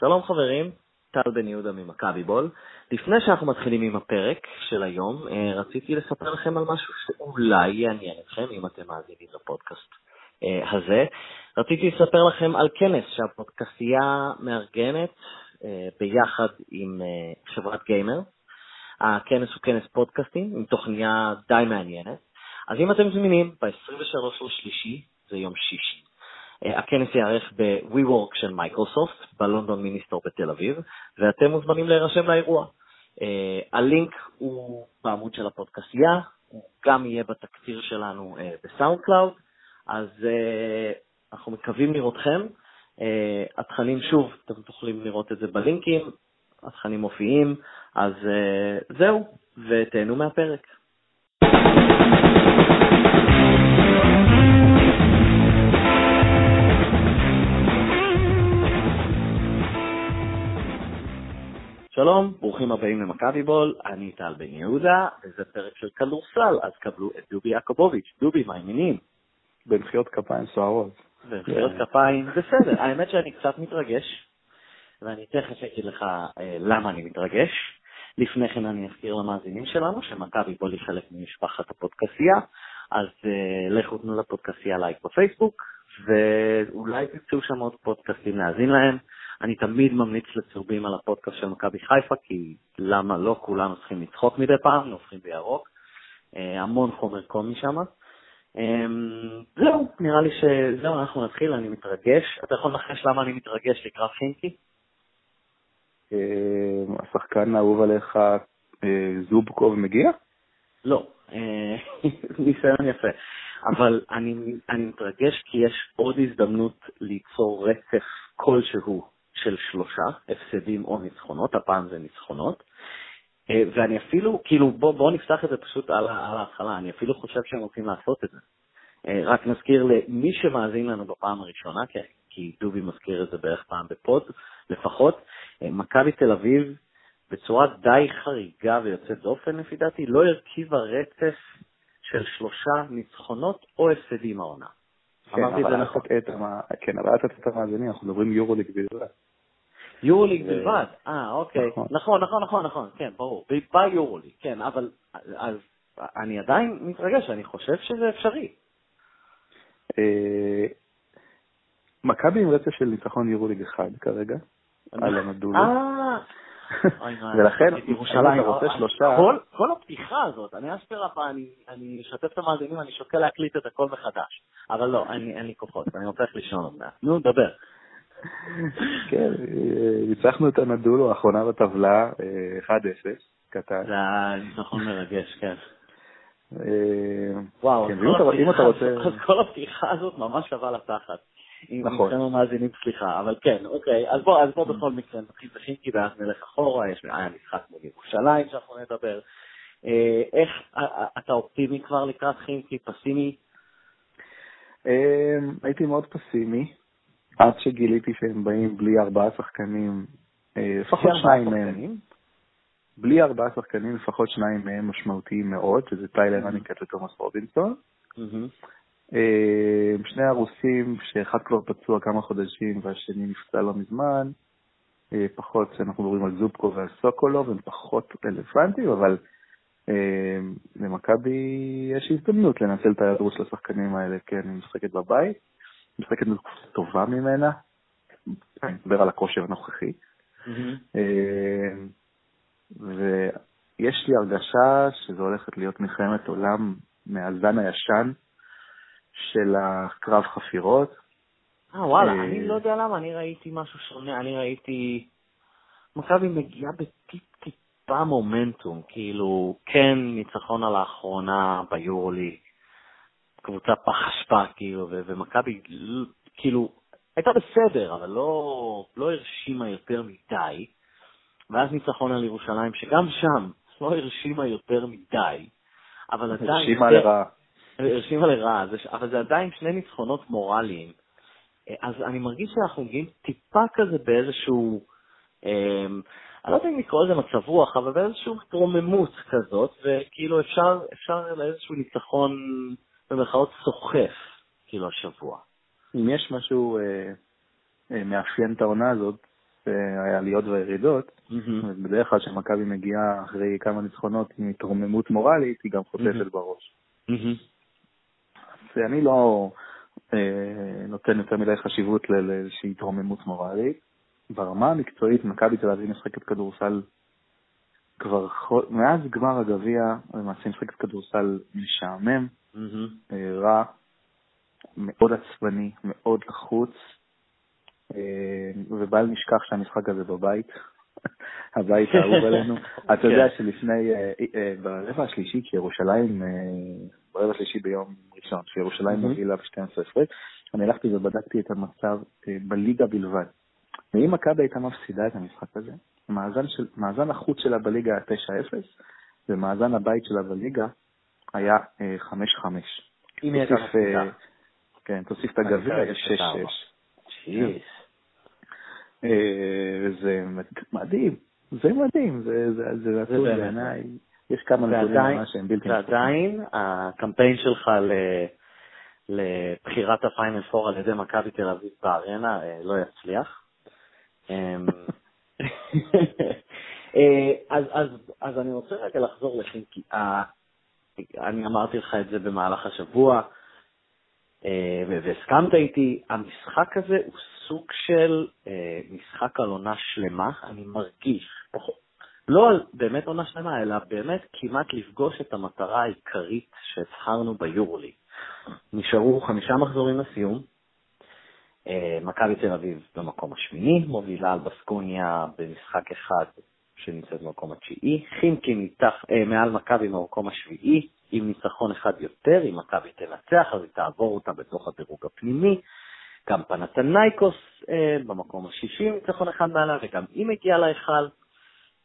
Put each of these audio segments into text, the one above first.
שלום חברים, טל בן יהודה ממכבי בול. לפני שאנחנו מתחילים עם הפרק של היום, אה, רציתי לספר לכם על משהו שאולי יעניין אתכם אם אתם מאזינים לפודקאסט אה, הזה. רציתי לספר לכם על כנס שהפודקאסייה מארגנת אה, ביחד עם חברת גיימר. הכנס הוא כנס פודקאסטים עם תוכניה די מעניינת. אז אם אתם זמינים, ב-23 לשלישי, זה יום שישי, הכנס ייערך ב-WeWork של מייקרוסופט, בלונדון מיניסטור בתל אביב, ואתם מוזמנים להירשם לאירוע. אה, הלינק הוא בעמוד של הפודקסייה, הוא גם יהיה בתקציר שלנו אה, ב-SoundCloud, אז אנחנו מקווים לראותכם. התכנים, שוב, אתם תוכלים לראות את זה בלינקים, התכנים מופיעים, אז זהו, ותהנו מהפרק. שלום, ברוכים הבאים למכבי בול, אני טל בן יהודה, וזה פרק של כדורסל, אז קבלו את דובי יעקובוביץ'. דובי, מה העניינים? במחיאות כפיים סוערות. במחיאות כפיים, בסדר. האמת שאני קצת מתרגש, ואני תכף אגיד לך אה, למה אני מתרגש. לפני כן אני אזכיר למאזינים שלנו שמכבי בול היא חלק ממשפחת הפודקסייה, אז אה, לכו תנו לפודקסייה לייק בפייסבוק, ואולי תמצאו שם עוד פודקאסטים להאזין להם. אני תמיד ממליץ לצהובים על הפודקאסט של מכבי חיפה, כי למה לא כולנו צריכים לצחוק מדי פעם, נופחים בירוק. אה, המון חומר קומי שם. אמ, זהו, נראה לי שזהו, אנחנו נתחיל, אני מתרגש. אתה יכול לנחש למה אני מתרגש לקראת חינקי? אה, השחקן האהוב עליך אה, זובקוב מגיע? לא, ניסיון יפה. אבל אני, אני מתרגש כי יש עוד הזדמנות ליצור רצף כלשהו של שלושה, הפסדים או ניצחונות, הפעם זה ניצחונות. אה, ואני אפילו, כאילו, בואו בוא נפתח את זה פשוט על, על ההתחלה, אני אפילו חושב שהם הולכים לעשות את זה. אה, רק נזכיר למי שמאזין לנו בפעם הראשונה, כי, כי דובי מזכיר את זה בערך פעם בפוד לפחות, אה, מכבי תל אביב, בצורה די חריגה ויוצאת דופן לפי דעתי, לא הרכיבה רצף של שלושה ניצחונות או הפסדים העונה. כן, אמרתי את זה נכון. כן, אבל אל תצא את המאזינים, אנחנו מדברים יורוליג בלבד. יורוליג בלבד, אה, אוקיי. נכון. נכון, נכון, נכון, נכון, כן, ברור. ביורוליג, כן, אבל אז אני עדיין מתרגש, אני חושב שזה אפשרי. אה, מכבי עם רצף של ניצחון יורוליג אחד כרגע, על המדולה. אה, ולכן, אתה רוצה שלושה... כל הפתיחה הזאת, אני אשכרה פעם, אני אשתף את המאזינים, אני שוקל להקליט את הכל מחדש. אבל לא, אין לי כוחות, אני רוצה ללכת לישון עוד מעט. נו, דבר. כן, ניצחנו את הנדולו האחרונה בטבלה, 1-0, קטן. זה היה ניצחון מרגש, כן. אה, וואו, כן, אז כל הפתיחה הזאת ממש שווה לתחת. נכון. עם המאזינים, סליחה, אבל כן, אוקיי, אז בוא, אז בוא בכל מקרה נתחיל בחינקי ואז נלך אחורה, יש, היה משחק מול ירושלים שאנחנו נדבר. אה, איך, אתה אופטימי כבר לקראת חינקי, פסימי? אה, הייתי מאוד פסימי, עד שגיליתי שהם באים בלי ארבעה שחקנים, אה, לפחות שניים מהם. בלי ארבעה שחקנים, לפחות שניים מהם משמעותיים מאוד, שזה טיילר אניקט ותומאס רובינסון. אה, שני הרוסים, שאחד כבר פצוע כמה חודשים והשני נפצע לא מזמן, אה, פחות, אנחנו מדברים על זופקו ועל סוקולוב, הם פחות רלוונטיים, אבל למכבי יש הזדמנות לנצל את ההיעדרות של השחקנים האלה, כן, היא משחקת בבית, משחקת טובה ממנה, אני מדבר על הכושר הנוכחי, ויש לי הרגשה שזו הולכת להיות מלחמת עולם מהזן הישן, של הקרב חפירות. אה, וואלה, אה, אני לא יודע למה, אני ראיתי משהו שונה, אני ראיתי... מכבי מגיעה בטיפ-טיפה מומנטום, כאילו, כן, ניצחון על האחרונה ביורולי, קבוצה פח אשפה, כאילו, ומכבי, כאילו, הייתה בסדר, אבל לא, לא הרשימה יותר מדי. ואז ניצחון על ירושלים, שגם שם לא הרשימה יותר מדי, אבל עדיין... הרשימה לרעה. הרשימה לרעה, אבל זה עדיין שני ניצחונות מורליים. אה, אז אני מרגיש שאנחנו מגיעים טיפה כזה באיזשהו, אה, אני לא יודע אם לקרוא לזה מצב רוח, אבל באיזשהו התרוממות כזאת, וכאילו אפשר, אפשר לאיזשהו ניצחון במרכאות סוחף, כאילו השבוע. אם יש משהו אה, אה, מאפיין את העונה הזאת, אה, העליות והירידות. מהמם. בדרך כלל כשמכבי מגיעה אחרי כמה ניצחונות עם התרוממות מורלית, היא גם. חוטפת בראש. מהמם. אז אני לא אה, נותן יותר מדי חשיבות לאיזושהי התרוממות מורלית. ברמה המקצועית, מכבי תל אביב משחקת כדורסל כבר, מאז גמר הגביע, למעשה משחקת כדורסל משעמם, מהמם. אה, רע, מאוד עצבני, מאוד לחוץ, אה, ובל נשכח שהמשחק הזה בבית, הבית האהוב עלינו. אתה יודע כן. שלפני, אה, ברבע השלישי, כשירושלים, אה, ברבע השלישי ביום ראשון, כשירושלים מהמם. מובילה ב-12 הפרש, אני הלכתי ובדקתי את המצב בליגה בלבד. ואם מכבי הייתה מפסידה את המשחק הזה, מאזן, של, מאזן החוץ שלה בליגה היה 9-0, ומאזן הבית שלה בליגה היה אה, 5-5. אם היא הייתה מפסידה. כן, תוסיף את הגביע, יש 6-6. ג'יז. אה, זה מדהים, זה מדהים, זה זה- זה נתון באמת. בעיניי. יש כמה נתונים שהם בלתי נתפסים. ועדיין הקמפיין שלך לבחירת הפיינל פור על ידי מכבי תל אביב בארנה אה, לא יצליח. אמ, אה, אז, אז, אז אני רוצה רגע לחזור לחינקי. אני אמרתי לך את זה במהלך השבוע, אה, והסכמת איתי, המשחק הזה הוא סוג של אה, משחק על עונה שלמה, אני מרגיש, לא על באמת עונה שלמה, אלא באמת כמעט לפגוש את המטרה העיקרית שהצהרנו ביורוליג. נשארו חמישה מחזורים לסיום, אה, מכבי תל אביב במקום השמיני, מובילה על בסקוניה במשחק אחד שנמצאת במקום התשיעי, חימקי מתח, אה, מעל מכבי במקום השביעי, עם ניצחון אחד יותר, אם מכבי תנצח אז היא תעבור אותה בתוך הדירוג הפנימי, גם פנתנייקוס אה, במקום השישי עם ניצחון אחד מעלה, וגם היא מגיעה להיכל.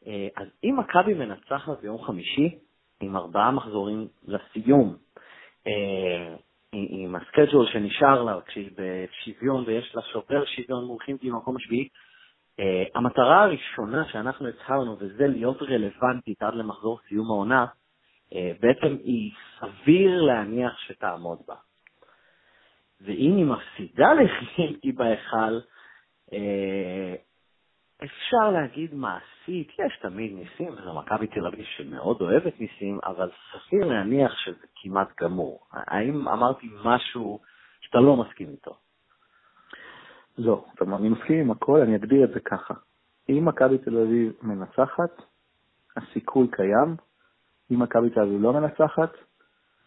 אה, אז אם מכבי מנצחת ביום חמישי, עם ארבעה מחזורים לסיום, אה, עם- הסקייג'ול שנשאר לה, כשהיא בשוויון ויש לה שובר שוויון מול חימקי במקום השביעי, אה, המטרה הראשונה שאנחנו הצהרנו, וזה להיות רלוונטית עד למחזור סיום העונה, אה, בעצם היא סביר להניח שתעמוד בה. ואם היא מפסידה לחימקי בהיכל, אה, אפשר להגיד מעשית, יש תמיד ניסים, וזו מכבי תל אביב שמאוד אוהבת ניסים, אבל סביר להניח שזה כמעט גמור. האם אמרתי משהו שאתה לא מסכים איתו? לא, אני מסכים עם הכל, אני אגדיר את זה ככה. אם מכבי תל אביב מנצחת, הסיכוי קיים, אם מכבי תל אביב לא מנצחת,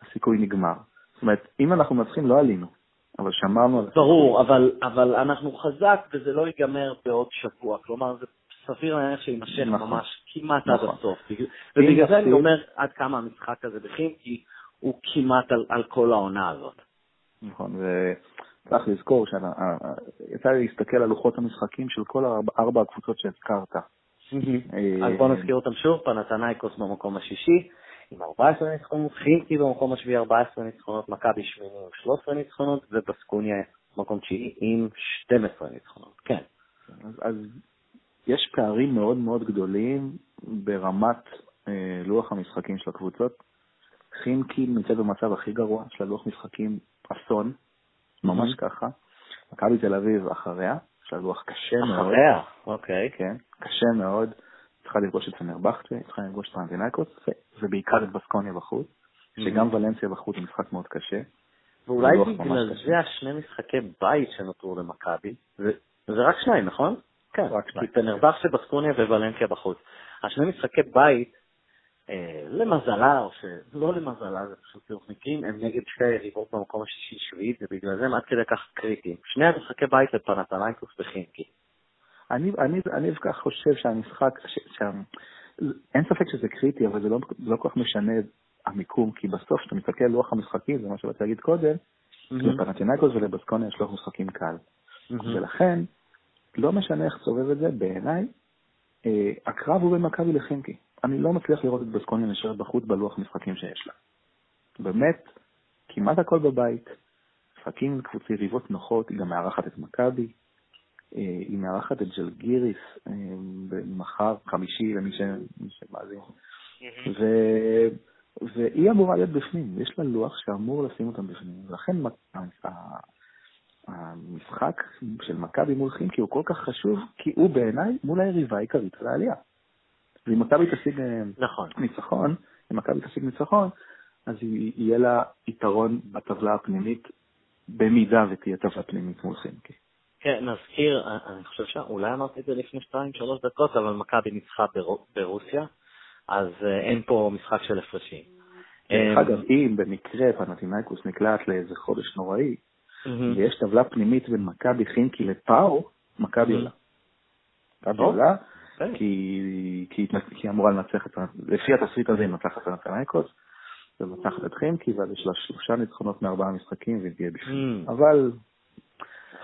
הסיכוי נגמר. זאת אומרת, אם אנחנו מנצחים, לא עלינו, אבל שמרנו על... ברור, אבל, אבל אנחנו חזק וזה לא ייגמר בעוד שבוע. כלומר, זה סביר להניח שיימשך נכון. ממש כמעט נכון. עד הסוף. בגלל- ובגלל זה אני אומר עד כמה המשחק הזה בכימקי הוא כמעט על, על כל העונה הזאת. נכון, וצריך לזכור שיצא לי להסתכל על לוחות המשחקים של כל ארבע, הקבוצות שהזכרת. אה, אז בואו נזכיר אותם שוב, פנתנייקוס במקום השישי, עם 14 ניצחונות, חימקי במקום השביעי 14 ניצחונות, מכבי שמיני עם 13 ניצחונות, ובסקוניה מקום תשיעי עם 12 ניצחונות. כן. אז, אז יש פערים מאוד מאוד גדולים ברמת אה, לוח המשחקים של הקבוצות. חימקי נמצאת במצב הכי גרוע, יש לה לוח משחקים אסון, ממש Mhm. ככה. מכבי תל אביב אחריה, יש לה לוח קשה מאוד. אחריה, אוקיי. כן, קשה מאוד. צריכה לפגוש את פנרבכטה, צריכה לפגוש את פנטינאיקוס, ו- ובעיקר את בסקוניה בחוץ, שגם ולנסיה בחוץ הוא משחק מאוד קשה. ואולי בגלל. זה השני משחקי בית שנותרו למכבי, זה זה רק שניים, נכון? כן, רק כי שניים. פנרבכטה, בסקוניה וולנסיה בחוץ. השני משחקי בית, למזלה, או שלא למזלה, זה פשוט צירוף מקרים, הם נגד שתי היריבות במקום השישי-שביעי, ובגלל זה הם עד כדי כך קריטיים. שני המשחקי בית זה פנתנייקוס וחימקי. אני, אני, אני דווקא חושב שהמשחק, ש, שה, אין ספק שזה קריטי, אבל זה לא, לא כל כך משנה המיקום, כי בסוף כשאתה מסתכל על לוח המשחקים, זה מה שבאתי להגיד קודם, לפנטינאיקוס ולבסקוניה יש לוח משחקים קל. ולכן, לא משנה איך תסובב את זה, בעיניי, אה, הקרב הוא בין מכבי לחימקי. אני לא מצליח לראות את בסקוניה נשארת בחוץ בלוח משחקים שיש לה. באמת, כמעט הכל בבית, משחקים עם קבוצי יריבות נוחות, היא גם מארחת את מכבי, אה, היא מארחת את ג'לגיריס אה, מחר, חמישי, למי שמאזין. ו... והיא אמורה להיות בפנים, יש לה לוח שאמור לשים אותם בפנים, ולכן המשחק של מכבי מול חימקי הוא כל כך חשוב, כי הוא בעיניי מול היריבה העיקרית על העלייה. ואם מכבי תשיג אה, נכון. ניצחון, אם מכבי תשיג ניצחון, אז יהיה לה יתרון בטבלה הפנימית, במידה ותהיה טבלה פנימית מול חימקי. כן, נזכיר, אני חושב שאולי אמרתי את זה לפני שתיים, שלוש דקות, אבל מכבי ניצחה ברוסיה, אז אה, אין פה משחק של הפרשים. דרך אגב, אם במקרה פנטינאיקוס נקלט לאיזה חודש נוראי, ויש טבלה פנימית בין מכבי חינקי לפאו, מכבי עולה. מכבי עולה, כי היא אמורה לנצח את, לפי התסריט הזה היא מנצחת את פנטינאיקוס, ומנצחת את חינקי, ואז יש לה שלושה ניצחונות מארבעה משחקים, והיא תהיה בפנים. אבל...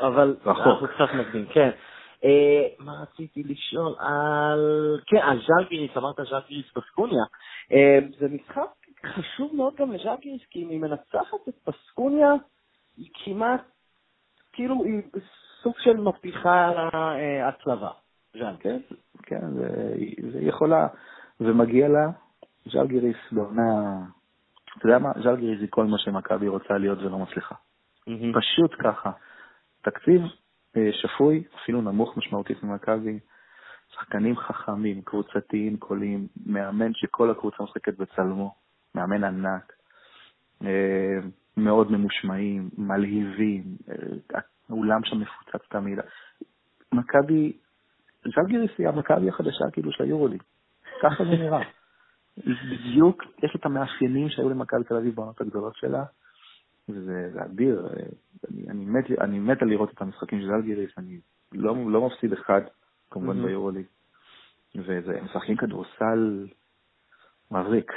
אבל אנחנו קצת מקדים, כן. אה, מה רציתי לשאול? על... כן, על ז'לגיריס, אמרת ז'לגיריס בסקוניה. אה, זה משחק חשוב מאוד גם לז'לגיריס, כי אם היא מנצחת את בסקוניה, היא כמעט, כאילו, היא סוג של מפיחה הצלבה. ז'אן, כן? כן, זה יכולה, ומגיע לה, ז'לגיריס בעונה, אתה יודע מה? ז'לגיריס היא כל מה שמכבי רוצה להיות ולא מצליחה. פשוט ככה. תקציב אה, שפוי, אפילו נמוך משמעותית ממכבי, שחקנים חכמים, קבוצתיים, קולים, מאמן שכל הקבוצה משחקת בצלמו, מאמן ענק, אה, מאוד ממושמעים, מלהיבים, אה, האולם שם מפוצץ תמיד. מכבי, ז'לגיריס היא המכבי החדשה כאילו של היורוליג, ככה זה נראה. בדיוק, יש את המאפיינים שהיו למכבי תל אביב בעונות הגדולות שלה, וזה אדיר. אני, אני, מת, אני מת על לראות את המשחקים של ז'לגיריס, אני לא, לא מפסיד אחד, כמובן mm-hmm. ביורוליג. וזה, הם משחקים כדורסל מבריק.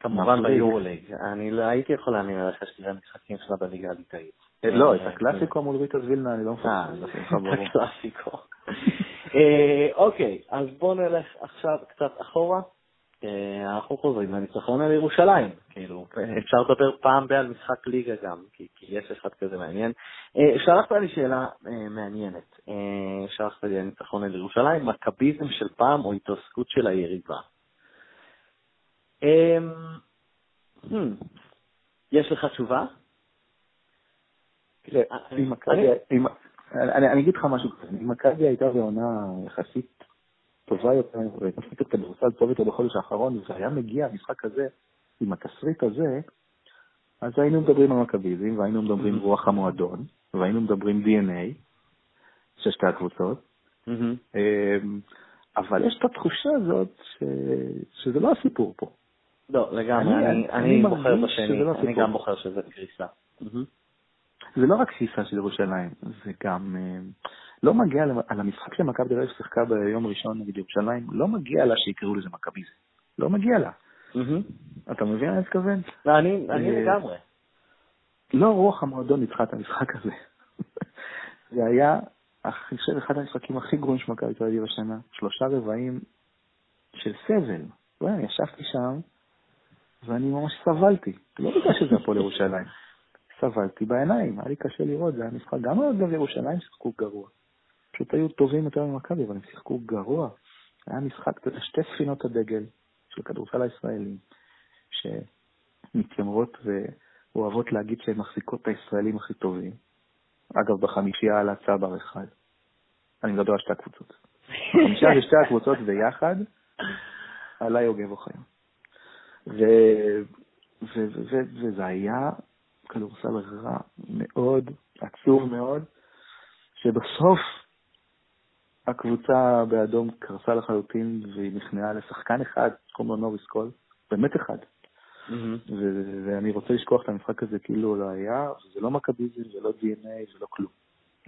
כמובן ביורוליג. אני לא הייתי יכול להאמין עליך שתראה משחקים שלה בליגה הליטאית. אה, לא, את הקלאסיקו מול ריטה וילנה אני לא מפחד. אה, את הקלאסיקו. אה, אוקיי, אז בואו נלך עכשיו קצת אחורה. אה, אנחנו חוזרים לניצחון על ירושלים. כאילו, אפשר לדבר פעם ב- על משחק ליגה גם, כי, כי יש אחד כזה מעניין. שלחת לי שאלה מעניינת. שלחת לי ניצחון על ירושלים, מכביזם של פעם או התרסקות של היריבה. hmm, יש לך תשובה? אני אגיד לך משהו אם מכבי הייתה בעונה יחסית טובה יותר, משחקת כדורסל טוב יותר בחודש האחרון, וזה היה מגיע המשחק הזה עם התסריט הזה, אז היינו מדברים על מכביזם, והיינו מדברים רוח המועדון, והיינו מדברים DNA של שתי הקבוצות. אמ, אבל יש את התחושה הזאת שזה לא הסיפור פה. לא, לגמרי, אני, אני, אני, אני בוחר בשני, לא אני גם בוחר שזה קריסה. זה לא רק קריסה של ירושלים, זה גם... אה, לא מגיע על המשחק שמכבי תל אביב שיחקה ביום ראשון נגד ירושלים, לא מגיע לה שיקראו לזה מכביזם. לא מגיע לה. אתה מבין מה אני מתכוון? לא, אני אה, לגמרי. לא רוח המועדון ניצחה את המשחק הזה. זה היה, אני חושב, אחד המשחקים הכי גרועים של מכבי תל אביב השנה. שלושה רבעים של סבל. ישבתי שם, ואני ממש סבלתי. לא בגלל שזה הפועל ירושלים. סבלתי בעיניים, היה לי קשה לראות, זה היה משחק, גם אגב ירושלים שיחקו גרוע. פשוט היו טובים יותר ממכבי, אבל הם שיחקו גרוע. היה משחק, שתי ספינות הדגל של כדורסל הישראלים, שמתיימרות ואוהבות להגיד שהן מחזיקות את הישראלים הכי טובים. אגב, בחמישייה עלה צבר אחד. אני מדבר על שתי הקבוצות. בחמישייה זה שתי הקבוצות ביחד, עלה יוגב אוחיון. וזה היה כדורסל רע מאוד, עצוב מאוד, שבסוף הקבוצה באדום קרסה לחלוטין והיא נכנעה לשחקן אחד, קוראים לו נוריס קול, באמת אחד. Mm-hmm. ואני רוצה לשכוח את המשחק הזה כאילו לא היה, זה לא מכביזם, זה לא DNA, זה לא כלום.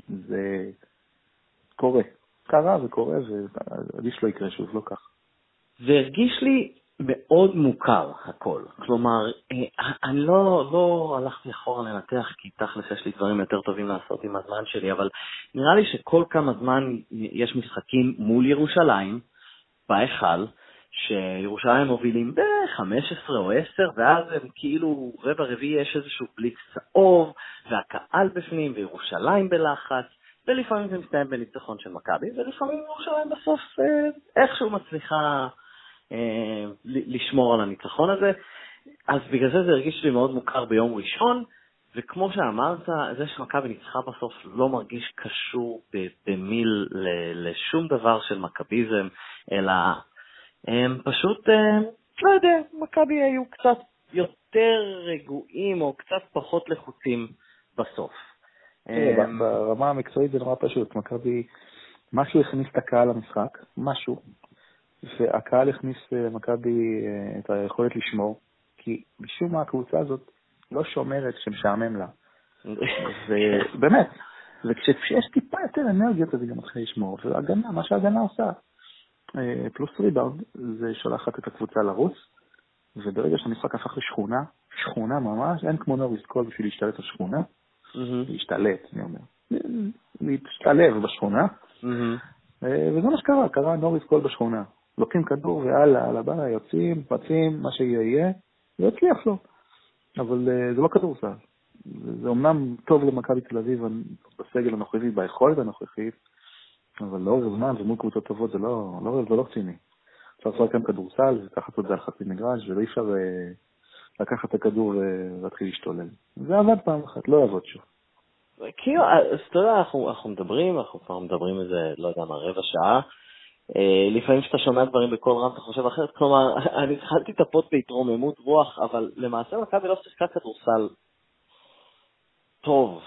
זה קורה. קרה וקורה, ועדיף שלא יקרה שוב, לא כך. זה הרגיש לי מאוד מוכר הכל. כלומר, אה, אני לא, לא הלכתי אחורה לנתח, כי תכלס יש לי דברים יותר טובים לעשות עם הזמן שלי, אבל נראה לי שכל כמה זמן יש משחקים מול ירושלים, בהיכל, שירושלים מובילים ב-15 או 10, ואז הם כאילו, רבע רביעי יש איזשהו בליקס צהוב, והקהל בפנים, וירושלים בלחץ, ולפעמים זה מסתיים בניצחון של מכבי, ולפעמים ירושלים בסוף אה, איכשהו מצליחה... אה, לשמור על הניצחון הזה. אז בגלל זה זה הרגיש לי מאוד מוכר ביום ראשון, וכמו שאמרת, זה שמכבי ניצחה בסוף לא מרגיש קשור במיל לשום דבר של מכביזם, אלא הם פשוט, לא יודע, מכבי היו קצת יותר רגועים או קצת פחות לחוצים בסוף. ברמה המקצועית זה נורא פשוט, מכבי, משהו הכניס את הקהל למשחק, משהו, והקהל הכניס למכבי אה, את היכולת לשמור, כי משום מה הקבוצה הזאת לא שומרת שמשעמם לה. ובאמת, וכשיש טיפה יותר אנרגיות אז היא גם מתחילה לשמור, והגנה, מה שההגנה עושה, אה, פלוס ריבאונד, זה שולחת את הקבוצה לרוץ, וברגע שהמשחק הפך לשכונה, שכונה ממש, אין כמו נוריס קול בשביל להשתלט על שכונה, להשתלט, אני אומר, להשתלב בשכונה, אה, וזה מה שקרה, קרה נוריס קול בשכונה. לוקחים כדור והלאה, על הבא, יוצאים, רצים, מה שיהיה יהיה, ויצליח לו. אבל אה, זה לא כדורסל. זה, אומנם טוב למכבי תל אביב בסגל הנוכחי, ביכולת הנוכחית, אבל לאורך זמן ומול קבוצות טובות זה לא, לא, זה לא רציני. אפשר לעשות כאן כדורסל ולקחת את זה על חצי מגרש, ולא אפשר אה, לקחת את הכדור ולהתחיל להשתולל. זה עבד פעם אחת, לא יעבוד שוב. כאילו, אז אתה יודע, אנחנו מדברים, אנחנו כבר מדברים איזה, לא יודע מה, רבע שעה. אה, לפעמים כשאתה שומע דברים בקול רם אתה חושב אחרת, כלומר, אני התחלתי את ה-pod בהתרוממות רוח, אבל למעשה מכבי לא שיחקה כדורסל טוב,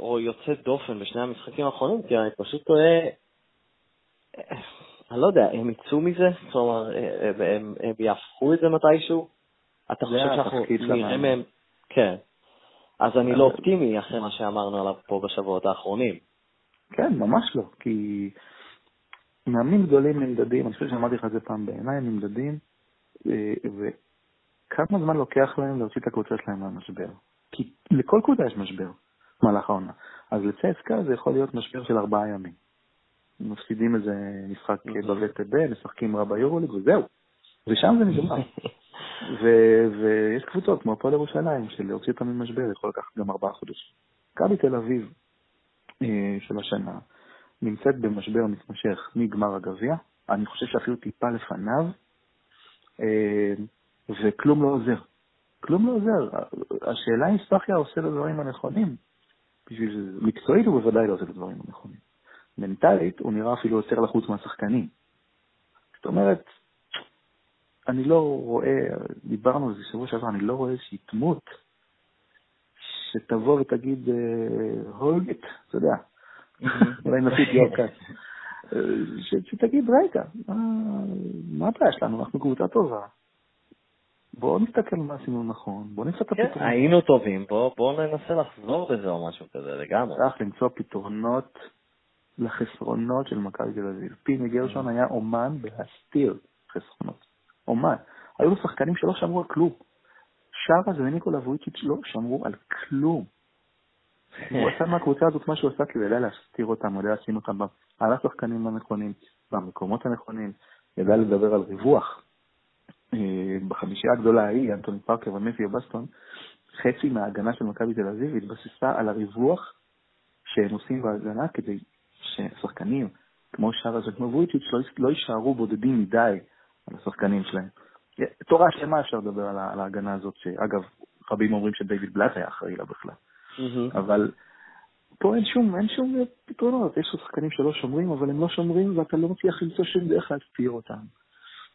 או יוצא דופן בשני המשחקים האחרונים, כי אני פשוט טועה, אה, אני לא יודע, הם יצאו מזה? כלומר, אה, הם, הם יהפכו את זה מתישהו? אתה חושב שאנחנו נראה מהם... כן. אז אני לא אופטימי אחרי מה שאמרנו עליו פה בשבועות האחרונים. כן, ממש לא, כי מאמנים גדולים נמדדים, אני חושב שאמרתי לך את זה פעם, בעיניי הם נמדדים, אה, וכמה זמן לוקח להם להוציא את הקבוצה שלהם מהמשבר. כי לכל קבוצה יש משבר במהלך העונה. אז לצסקה זה יכול להיות משבר של ארבעה ימים. מפסידים איזה משחק אוקיי. בווטב, משחקים רע ביורוליג וזהו. ושם זה נגמר. ויש קבוצות כמו הפועל ירושלים, שלהוציא אותם ממשבר יכול לקחת גם ארבעה חודשים. מכבי תל אביב אה, של השנה, נמצאת במשבר מתמשך מגמר הגביע, אני חושב שאפילו טיפה לפניו, אה, וכלום לא עוזר. כלום לא עוזר. השאלה אם ספחיה עושה את הדברים הנכונים. בשביל מקצועית הוא בוודאי לא עושה את הדברים הנכונים. מנטלית הוא נראה אפילו יותר לחוץ מהשחקנים. זאת אומרת, אני לא רואה, דיברנו על זה שבוע שעבר, אני לא רואה איזושהי דמות שתבוא ותגיד, אה, אתה יודע, אולי נפיק יורקה. שתגיד, רגע, מה הבעיה שלנו? אנחנו קבוצה טובה. בואו נסתכל מה עשינו נכון, בואו נמצא את כן, הפתרונות. היינו טובים, בואו ננסה לחזור בזה או משהו כזה לגמרי. צריך למצוא פתרונות לחסרונות של מכבי תל אביב. פיני גרשון היה אומן בהסתיר חסרונות. אומן. היו לו שחקנים שלא שמרו על כלום. שרה וניקולה וויצ'יץ' לא שמרו על כלום. הוא עשה מהקבוצה הזאת מה שהוא עשה הוא ידע להסתיר אותם, ידע לשים אותם על השחקנים הנכונים, במקומות הנכונים, ידע לדבר על ריווח. אה, בחמישייה הגדולה ההיא, אנטוני פארקר ומפי ובסטון, חצי מההגנה של מכבי תל אביב התבססה על הריווח שהם עושים בהגנה כדי ששחקנים כמו שרה וכמו וויצ'יץ' לא, לא יישארו בודדים מדי על השחקנים שלהם. תורה שלמה אפשר לדבר על ההגנה הזאת, שאגב, רבים אומרים שדייוויד בלאט היה אחראי לה בכלל. Mm-hmm. אבל פה אין שום, אין שום פתרונות. יש לך שחקנים שלא שומרים, אבל הם לא שומרים ואתה לא מצליח למצוא שום דרך להסתיר אותם.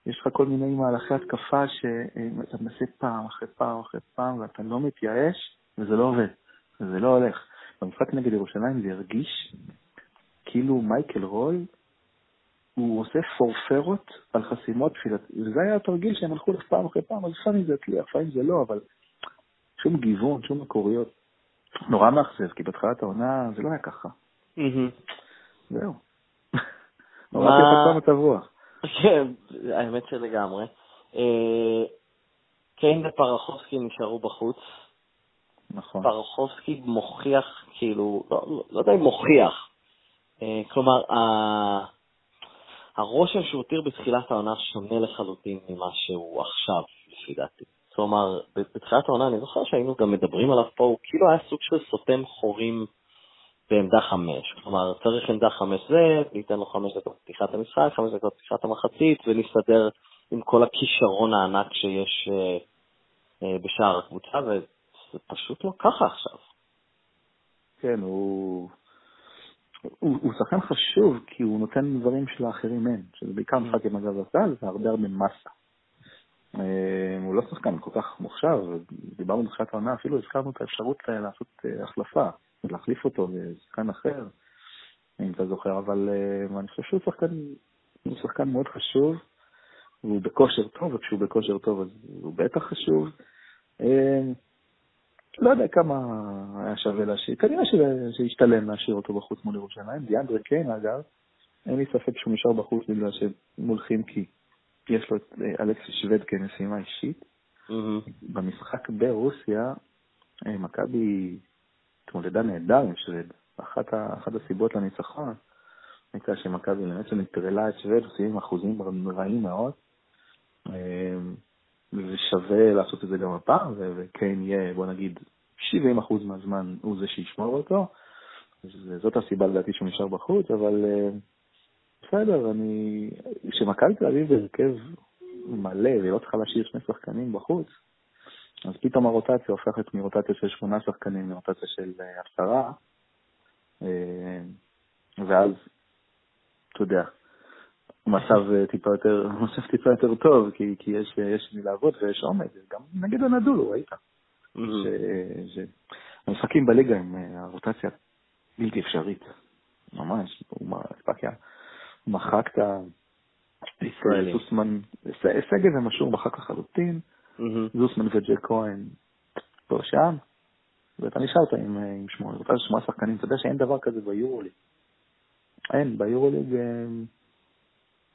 יש לך כל מיני מהלכי התקפה שאתה מנסה פעם אחרי פעם אחרי פעם ואתה לא מתייאש וזה לא עובד, וזה לא הולך. במשחק נגד ירושלים זה הרגיש כאילו מייקל רוי, הוא עושה פורפרות על חסימות תפילת, וזה היה התרגיל שהם הלכו לך פעם אחרי פעם, אז לפעמים זה הצליח, לפעמים זה לא, אבל שום גיוון, שום מקוריות. נורא מאכזב, כי בתחילת העונה זה לא היה ככה. זהו. נורא תהיה מצב רוח. כן, האמת שלגמרי. אה, קיין ופרחובסקי נשארו בחוץ. נכון. פרחובסקי מוכיח, כאילו, לא, לא, לא יודע אם מוכיח. אה, כלומר, הרושם שהוא הותיר בתחילת העונה שונה לחלוטין ממה שהוא עכשיו, לפי דעתי. כלומר, בתחילת העונה אני זוכר שהיינו גם מדברים עליו פה, הוא כאילו היה סוג של סותם חורים בעמדה חמש. כלומר, צריך עמדה חמש זה, ניתן לו חמש דקות פתיחת המשחק, חמש דקות פתיחת המחצית, ונסתדר עם כל הכישרון הענק שיש אה, אה, בשער הקבוצה, זה פשוט לא ככה עכשיו. כן, הוא... הוא, הוא שחקן חשוב כי הוא נותן דברים שלאחרים אין, שזה בעיקר Mm. משחק עם הגב הסל, זה הרבה הרבה מסה. אה, הוא לא שחקן כל כך מוכשר, דיברנו בתחילת העונה, אפילו הזכרנו את האפשרות אה, לעשות אה, החלפה, להחליף אותו לשחקן אחר, אם אתה זוכר, אבל אני חושב שהוא שחקן, הוא שחקן מאוד חשוב, והוא בכושר טוב, וכשהוא בכושר טוב אז הוא בטח חשוב. לא יודע כמה היה שווה להשאיר, כנראה שזה- שהשתלם להשאיר אותו בחוץ מול ירושלים. דיאנדרה קיין, אגב, אין לי ספק שהוא נשאר בחוץ בגלל שמול חימקי יש לו את אה, אלכסיס שווד כמשימה אישית. במשחק ברוסיה, אה, מכבי התמודדה נהדר עם שווד. אחת, ה- אחת הסיבות לניצחון הייתה שמכבי בעצם נטרלה את שווד, עושים אחוזים רעים מאוד. אה, ושווה לעשות את זה גם הפעם, וקיין יהיה, בוא נגיד, 70% מהזמן הוא זה שישמור אותו. זאת הסיבה לדעתי שהוא נשאר בחוץ, אבל אה, בסדר, אני... כשמכבי תל אביב בהרכב מלא והיא לא צריכה להשאיר שני שחקנים בחוץ, אז פתאום הרוטציה הופכת מרוטציה של שמונה שחקנים לרוטציה של אה, עשרה, אה, ואז, אתה יודע, מצב אה, טיפה יותר, מצב טיפה יותר טוב, כי, כי יש, יש מי לעבוד ויש עומד, גם נגד הנדולו, ראית. ש- ש- המשחקים בליגה הם הרוטציה בלתי אפשרית, ממש, הוא מ- ספקיה מחק את ה... ישראלים. זוסמן, ס- סגל ומשור מחק לחלוטין, זוסמן וג'ק כהן פה שם, ואתה נשארת עם, אה, עם שמונה, של שמונה שחקנים, אתה יודע שאין דבר כזה ביורוליג. אין, ביורוליג אה,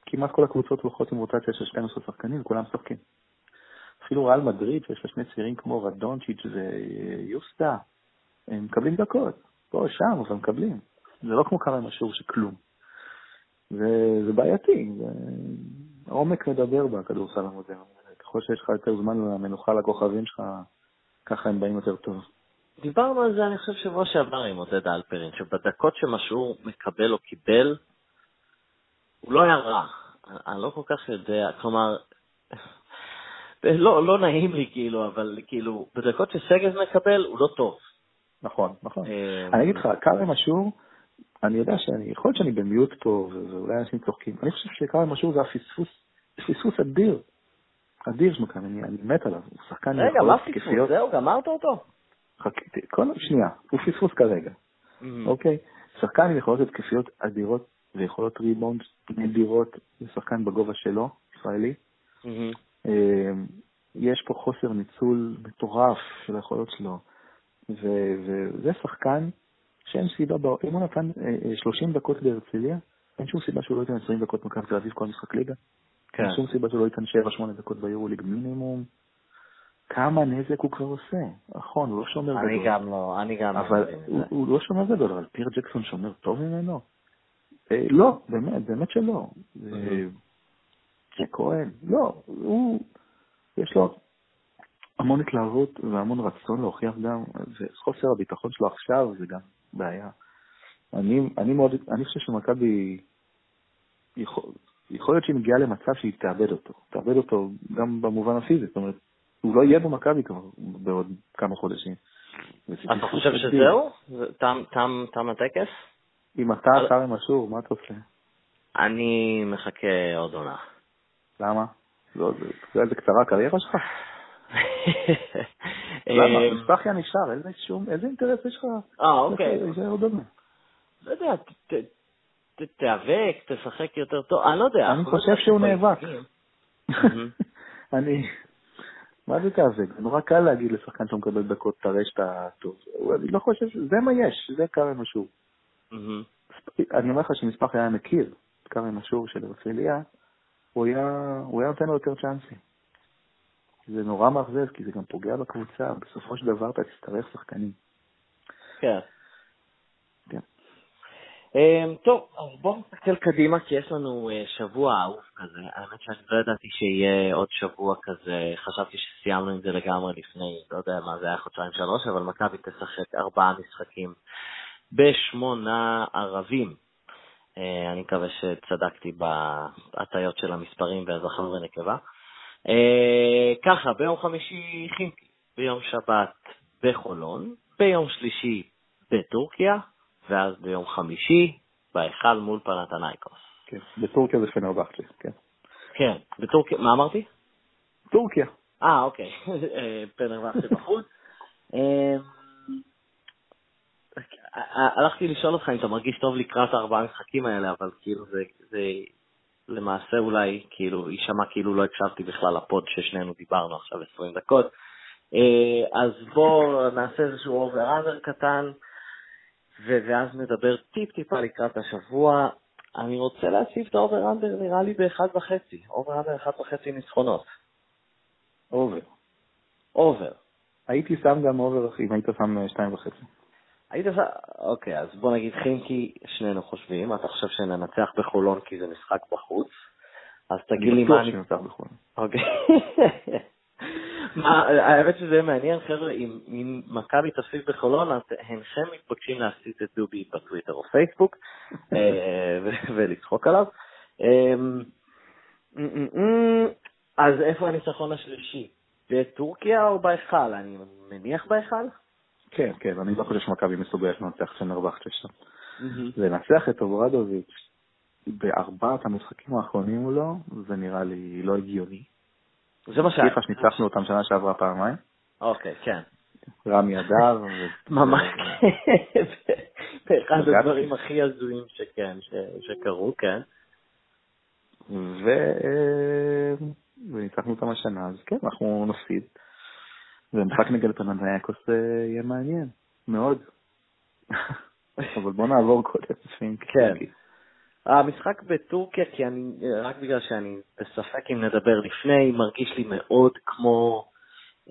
כמעט כל הקבוצות הולכות עם רוטציה של 12 שחקנים וכולם משחקים. אפילו ריאל מדריד, שיש לה שני צעירים כמו רדונצ'יץ' ויוסטה, הם מקבלים דקות, פה, שם, אבל מקבלים. זה לא כמו קרם אשור שכלום. זה, זה בעייתי, זה... העומק מדבר בכדורסל המודרני. ככל שיש לך יותר זמן למנוחה לכוכבים שלך, ככה הם באים יותר טוב. דיברנו על זה, אני חושב, שבוע שעבר עם עודד אלפרין, שבדקות שמשעור מקבל או קיבל, הוא לא היה רע. אני- לא כל כך יודע, כלומר, לא, לא נעים לי כאילו, אבל כאילו, בדקות שסגז מקבל, הוא לא טוב. נכון, נכון. אה, אני אגיד לך, כרם אשור, אני יודע שאני, יכול להיות שאני במיוט פה, ואולי אנשים צוחקים, אני חושב שכרם אשור זה הפספוס, פספוס אדיר. אדיר של מכבי, אני, אני מת עליו, הוא שחקן רגע, מה פספוס? זהו, גמרת אותו? חכי, כל, שנייה, הוא פספוס כרגע, אוקיי? שחקן עם יכולות התקפיות אדירות ויכולות ריבאונד נדירות, זה שחקן בגובה שלו, ישראלי. מהמם. אה, יש פה חוסר ניצול מטורף של היכולות שלו, וזה שחקן שאין סיבה, בעולם- אם הוא נתן אה, אה, 30 דקות בהרצליה, אין שום סיבה שהוא לא ייתן 20 דקות במכבי תל אביב כל משחק ליגה. כן. אין שום סיבה שהוא לא ייתן 7-8 דקות ביורוליג מינימום. כמה נזק הוא כבר עושה. נכון, הוא לא שומר אני גדול. גם לא, אני גם לא אבל הוא, זה. לא שומר גדול, אבל פיר ג'קסון שומר טוב ממנו? אה, לא, באמת, באמת שלא. אה, ג'ק כהן, לא, הוא, יש לו המון התלהבות והמון רצון להוכיח גם, וחוסר הביטחון שלו עכשיו זה גם בעיה. אני, אני מאוד, אני חושב שמכבי, יכול, יכול להיות שהיא מגיעה למצב שהיא תאבד אותו. תאבד אותו גם במובן הפיזי, זאת אומרת, הוא לא יהיה במכבי כבר בעוד כמה חודשים. אתה חושב. שזהו? זה- תם- תם תם הטקס? אם אתה כרם אשור, מה אתה עושה? אני מחכה עוד עונה. למה? לא, זה, קצרה הקריירה שלך? למה? אה, מספחיה נשאר, איזה שום, איזה אינטרס יש לך? אה, אוקיי. זה עוד דומה. לא יודע, תיאבק, תשחק יותר טוב, אני לא יודע. אני לא חושב שהוא נאבק. אני, מה זה תיאבק? זה נורא קל להגיד לשחקן שמקבל דקות, תראה שאתה טוב. אני לא חושב, ש- זה מה יש, זה כרם אשור. אני אומר לך שמספח היה מכיר את כרם אשור של הרצליה, הוא היה נותן לו יותר צ'אנסים. זה נורא מאכזב, כי זה גם פוגע בקבוצה, בסופו של דבר אתה תצטרך שחקנים. כן. כן. אמ, טוב, אז בואו נסתכל קדימה, כי יש לנו אה, שבוע אהוב כזה. האמת שאני לא ידעתי שיהיה עוד שבוע כזה, חשבתי שסיימנו עם זה לגמרי לפני, לא יודע מה זה היה, חודשיים שלוש, אבל מכבי תשחק ארבעה משחקים בשמונה ערבים. אה, אני מקווה שצדקתי בהטיות של המספרים והזכר ונקבה. אה, ככה, ביום חמישי חימקי, ביום שבת בחולון, ביום שלישי בטורקיה, ואז ביום חמישי בהיכל מול פנתנייקוס. כן, בטורקיה זה פנרבכצ'ה, כן. כן, בטורקיה, מה אמרתי? טורקיה. אה, אוקיי, פנרבכצ'ה בחוץ. אמ, הלכתי לשאול אותך אם אתה מרגיש טוב לקראת הארבעה המשחקים האלה, אבל כאילו זה, זה למעשה אולי כאילו יישמע כאילו לא הקשבתי בכלל לפוד ששנינו דיברנו עכשיו 20 דקות. אה, אז בואו נעשה איזשהו over קטן, ואז נדבר טיפ-טיפה לקראת השבוע. אני רוצה להציב את ה-over under נראה לי באחד וחצי, over under אחד וחצי ניצחונות. over. over. הייתי שם גם over אם היית שם אה, שתיים וחצי. הייתי שם, אוקיי, אז בוא נגיד חינקי, שנינו חושבים, אתה חושב שננצח בחולון כי זה משחק בחוץ, אז תגיד לי מה אני... אני בטוח שננצח בחולון. אוקיי. האמת שזה מעניין, חבר'ה, אם מכבי תפסיד בחולון, אז אינכם מתבקשים להסיט את דובי בטוויטר או פייסבוק אה, ולצחוק עליו. אמ, אז איפה הניצחון השלישי? בטורקיה או בהיכל? אני מניח בהיכל? כן, כן, אני לא חושב שמכבי מסוגלת לנצח שנרבכת שם. לנצח את אוברדוביץ' בארבעת המשחקים האחרונים מולו, זה נראה לי לא הגיוני. זה מה שהיה. שניצחנו אותם שנה שעברה פעמיים. אוקיי, כן. רמי אדר. ממש, באחד הדברים הכי הזויים שכן, שקרו, כן. אה, וניצחנו אותם השנה, אז כן, אנחנו נפסיד. ומשחק נגד פננאיקוס אה, יהיה מעניין, מאוד. אבל בוא נעבור קודם. כן. המשחק בטורקיה, כי אני, רק בגלל שאני בספק אם נדבר לפני, מרגיש לי מאוד כמו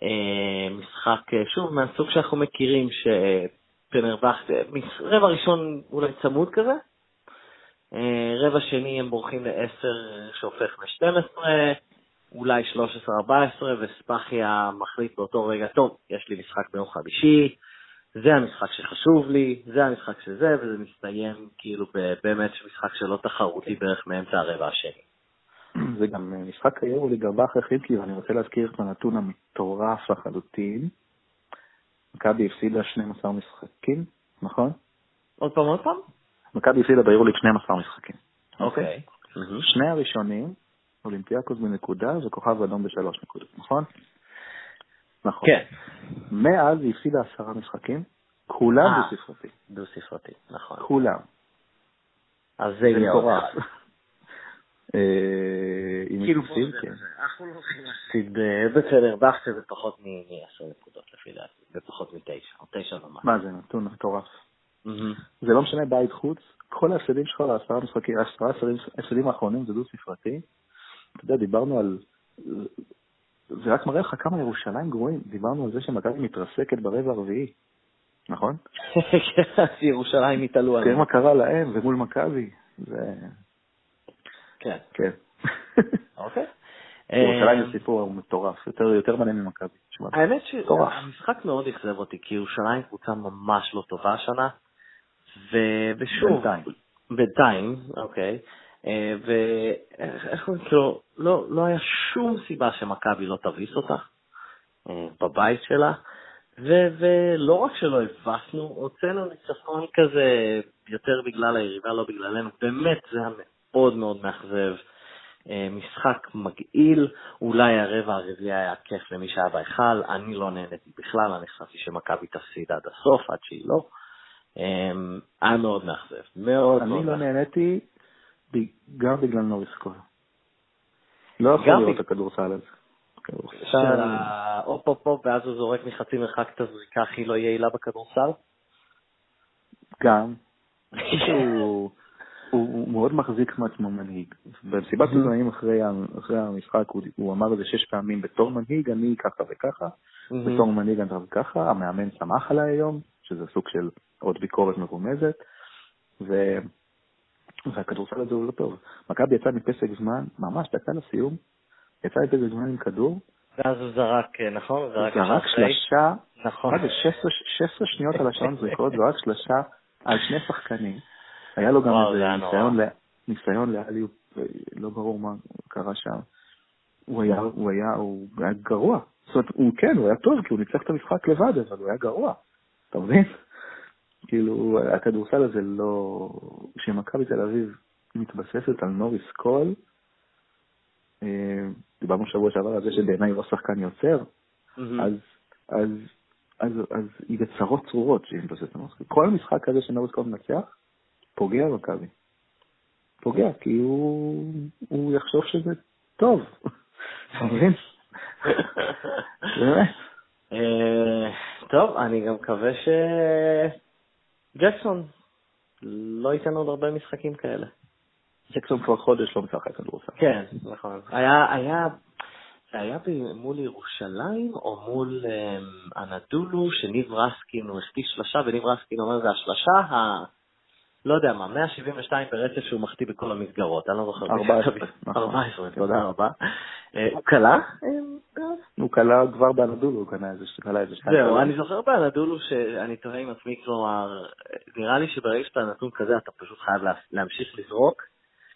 אה, משחק, אה, שוב, מהסוג שאנחנו מכירים, שפנרבכט, רבע ראשון אולי צמוד כזה, אה, רבע שני הם בורחים ל-10 שהופך ל-12, אולי 13-14, וספחיה מחליט באותו רגע, טוב, יש לי משחק ביום חמישי, זה המשחק שחשוב לי, זה המשחק שזה, וזה מסתיים כאילו באמת משחק שלא תחרותי בערך מאמצע הרבע השני. זה גם משחק היורו לגרבה אחרי חילקי, ואני רוצה להזכיר את הנתון המטורף לחלוטין. מכבי הפסידה 12 משחקים, נכון? עוד פעם, עוד פעם? מכבי הפסידה ביורוליג 12 משחקים. אוקיי. שני הראשונים, אולימפיאקוס בנקודה וכוכב אדום בשלוש נקודות, נכון? נכון. כן. מאז היא הפסידה עשרה משחקים, כולם אה. דו-ספרתי. דו-ספרתי, נכון. כולם. אז זה יהיה עוד אחד. אם היא תפסיד, כן. אנחנו לא הולכים להפסיד בסדר, באכטר זה פחות מ-10 נקודות לפי דעתי, זה פחות מ-9, או 9 ומעלה. מה זה נתון מטורף. זה לא משנה בית חוץ, כל ההפסדים שלך לעשרה משחקים, עשרה ההפסדים האחרונים זה דו-ספרתי. אתה יודע, דיברנו על זה רק מראה לך כמה ירושלים גרועים. דיברנו על זה שמכבי מתרסקת ברבע הרביעי, נכון? כן, ירושלים התעלו עליהם. תראה מה קרה להם ומול מכבי. כן. כן. אוקיי. ירושלים זה סיפור מטורף, יותר מעניין ממכבי. האמת שהמשחק מאוד אכזב אותי, כי ירושלים קבוצה ממש לא טובה השנה, ושוב, בינתיים, אוקיי, ואיך קוראים כאילו, לא, לא היה שום סיבה שמכבי לא תביס אותה אה, בבית שלה, ו- ולא רק שלא הבסנו, הוצאנו ניצחון כזה יותר בגלל היריבה, לא בגללנו, באמת זה היה מאוד מאוד מאכזב. אה, משחק מגעיל, אולי הרבע הרביעי היה כיף למי שהיה בהיכל, אני לא נהניתי בכלל, אני חשבתי שמכבי תפסיד עד הסוף, עד שהיא לא. היה מאוד מאכזב, מאוד מאוד מאכזב. אני לא נהניתי גם בגלל נוריס כהן. לא יכול את הכדורסל הזה. של ההופ הופ הופ, ואז הוא זורק מחצי מרחק את הזריקה הכי לא יעילה בכדורסל? גם. הוא מאוד מחזיק מעצמו מנהיג. במסיבת עיתונאים אחרי המשחק הוא אמר את זה שש פעמים, בתור מנהיג אני ככה וככה, בתור מנהיג אני ככה, המאמן שמח עליי היום, שזה סוג של עוד ביקורת מרומזת, והכדורסל הזה הוא לא טוב. מכבי יצא מפסק זמן, ממש דקה לסיום, יצא מפסק זמן עם כדור. ואז הוא זרק, אה, נכון? זרק, זרק שלושה, נכון. 16 שניות על השעון זריקות, זרק שלושה על שני שחקנים. היה לו גם איזה ניסיון, ניסיון לאליו, לא ברור מה קרה שם. הוא היה, הוא היה, הוא היה גרוע. זאת אומרת, הוא כן, הוא היה טוב, כי הוא ניצח את המשחק לבד, אבל הוא היה גרוע. אתה מבין? כאילו, הכדורסל הזה לא... כשמכבי תל אביב מתבססת על נוריס קול, אה, דיברנו שבוע שעבר על זה שבעיניי הוא לא שחקן יוצר, אז, אז, אז, אז היא בצרות צרורות שהיא מתבססת על נוריס קול. כל המשחק הזה שנוריס קול מנצח, פוגע במכבי. פוגע, כי הוא, הוא יחשוב שזה טוב. אתה מבין? באמת. אה, טוב, אני גם מקווה שג'קסון לא ייתן עוד הרבה משחקים כאלה. ג'קסון כבר חודש לא משחק כדורסל. כן, נכון. היה, היה, זה היה מול ירושלים או מול um, אנדולו, שניב רסקין, הוא החטיא שלושה, וניב רסקין אומר, זה השלושה ה... לא יודע מה, 172 ברצף שהוא מחטיא בכל המסגרות, אני לא זוכר. 14. 14, תודה רבה. אה, הוא קלע? הוא קלע כבר באנדולו, הוא קלע איזה שניים. זהו, אני זוכר באנדולו שאני תוהה עם עצמי, כלומר, נראה לי שברגע שאתה נתון כזה, אתה פשוט חייב להמשיך לזרוק,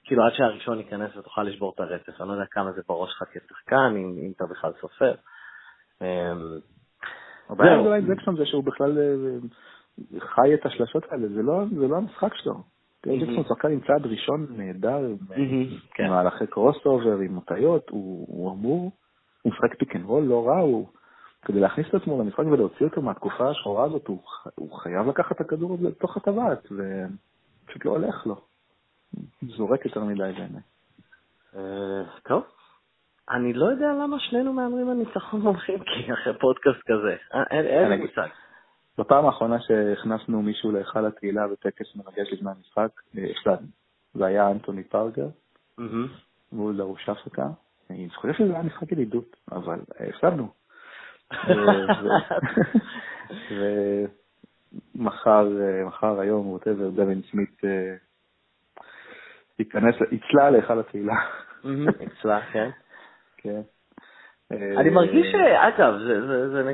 כאילו עד שהראשון ייכנס ותוכל לשבור את הרצף. אני לא יודע כמה זה בראש שלך כשחקן, אם אתה בכלל סופר. אמ, הבעיה הגדולה עם ג'קסון זה שהוא בכלל אה, חי את השלשות האלה, זה לא, לא המשחק שלו. ג'קסון שחקן עם צעד ראשון נהדר, עם כן. מהלכי crossover, עם מוטיות, הוא אמור, הוא משחק pick and roll לא רע, הוא, כדי להכניס את עצמו למשחק ולהוציא אותו מהתקופה השחורה הזאת, הוא חייב לקחת את הכדור הזה לתוך הטבעת, ופשוט לא הולך לו. זורק יותר מדי בעיניי. אה, טוב. אני לא יודע למה שנינו מהמרים על ניצחון מומחים, כי אחרי פודקאסט כזה. אה, אין לי מושג. בפעם האחרונה שהכנסנו מישהו להיכל התהילה בטקס מרגש לפני המשחק, אה, הפסדנו. זה היה אנטוני פרגר, מול דרוש אפריקה. אני חושב שזה היה משחק ידידות, אבל הפסדנו. ומחר, מחר, היום, ווטאבר, דווין סמית ייכנס, יצלע להיכל התהילה. יצלע, כן. כן. אני מרגיש ש... אגב, זה, זה, זה,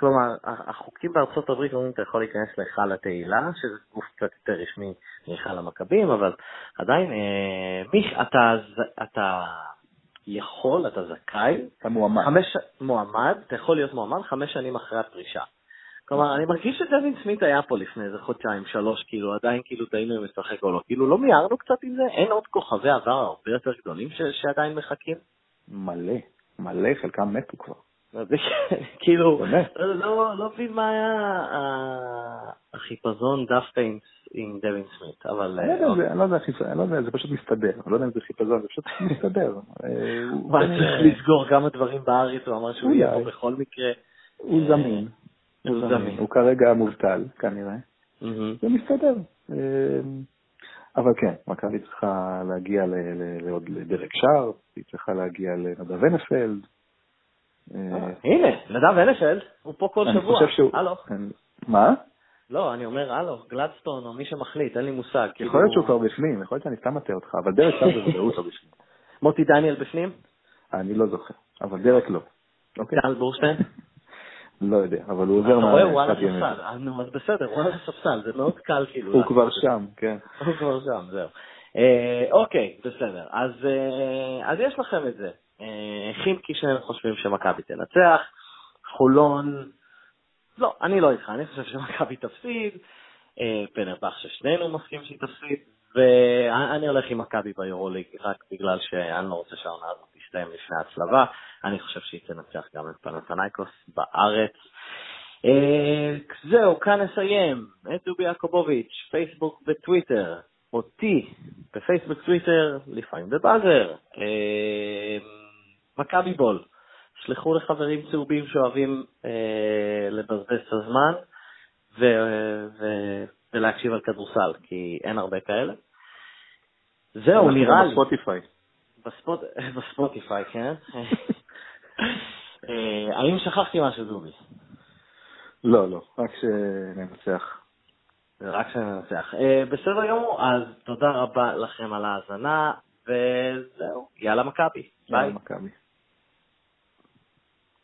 כלומר, החוקים בארצות הברית אומרים שאתה יכול להיכנס להיכל התהילה, שזה גוף קצת יותר רשמי מהיכל המכבים, אבל עדיין, אה, מי, אתה, אתה יכול, אתה זכאי. אתה מועמד. חמש, מועמד, אתה יכול להיות מועמד חמש שנים אחרי הפרישה. כלומר, אני מרגיש שדווין סמית היה פה לפני איזה חודשיים, שלוש, כאילו, עדיין כאילו טעינו אם לשחק או לא. כאילו, לא מיהרנו קצת עם זה? אין עוד כוכבי עבר הרבה יותר גדולים ש- שעדיין מחכים? מלא, מלא, חלקם מתו כבר. כאילו, לא, לא מבין מה היה החיפזון דווקא עם דווין סמית, אבל... אני לא יודע, אני לא יודע, זה פשוט מסתדר, אני לא יודע אם זה חיפזון, זה פשוט מסתדר. הוא צריך לסגור כמה דברים בארץ, הוא אמר שהוא יהיה פה בכל מקרה. הוא זמין. הוא זמין. הוא כרגע מובטל, כנראה. זה מסתדר. אבל כן, מכבי צריכה להגיע לדרק שער, היא צריכה להגיע לנדב ונפלד. אה, הנה, נדב ונפלד, הוא פה כל שבוע. הלו. מה? לא, אני אומר, הלו, גלדסטון או מי שמחליט, אין לי מושג. יכול להיות כאילו- שהוא כבר בפנים, יכול להיות שאני סתם מטעה אותך, אבל דרק שער בוודאות לא בפנים. מוטי דניאל בפנים? אני לא זוכר, אבל דרק לא. אוקיי. טל בורשטיין? לא יודע, אבל הוא עובר מה... אתה רואה, הוא על הספסל. נו, אז בסדר, הוא על הספסל, זה מאוד קל כאילו. הוא כבר שם, כן. הוא כבר שם, זהו. אה, אוקיי, בסדר. אז אה, יש לכם את זה. אה, חימקי שנינו חושבים שמכבי תנצח, חולון, לא, אני לא איתך, אני חושב שמכבי תפסיד, פנרבך ששנינו מסכים שהיא תפסיד, ואני הולך עם מכבי ביורוליג רק בגלל שאני לא רוצה שהעונה הזאת תסתיים לפני הצלבה. אני חושב שהיא תנצח גם את פנתנייקוס בארץ. אה, זהו, כאן נסיים. את דובי יעקובוביץ', פייסבוק וטוויטר. אותי בפייסבוק, טוויטר, לפעמים בבאזר. מכבי בול. שלחו לחברים צהובים שאוהבים אה, לבזבז את הזמן ו- ו- ולהקשיב על כדורסל, כי אין הרבה כאלה. זהו, נראה לי. בספוטיפיי. בספוט... בספוטיפיי, כן? אה, האם שכחתי משהו, דובי? לא, לא, רק שננצח. רק שננצח. אה, בסדר גמור, אז תודה רבה לכם על ההאזנה, וזהו, יאללה מכבי. ביי. יאללה מכבי.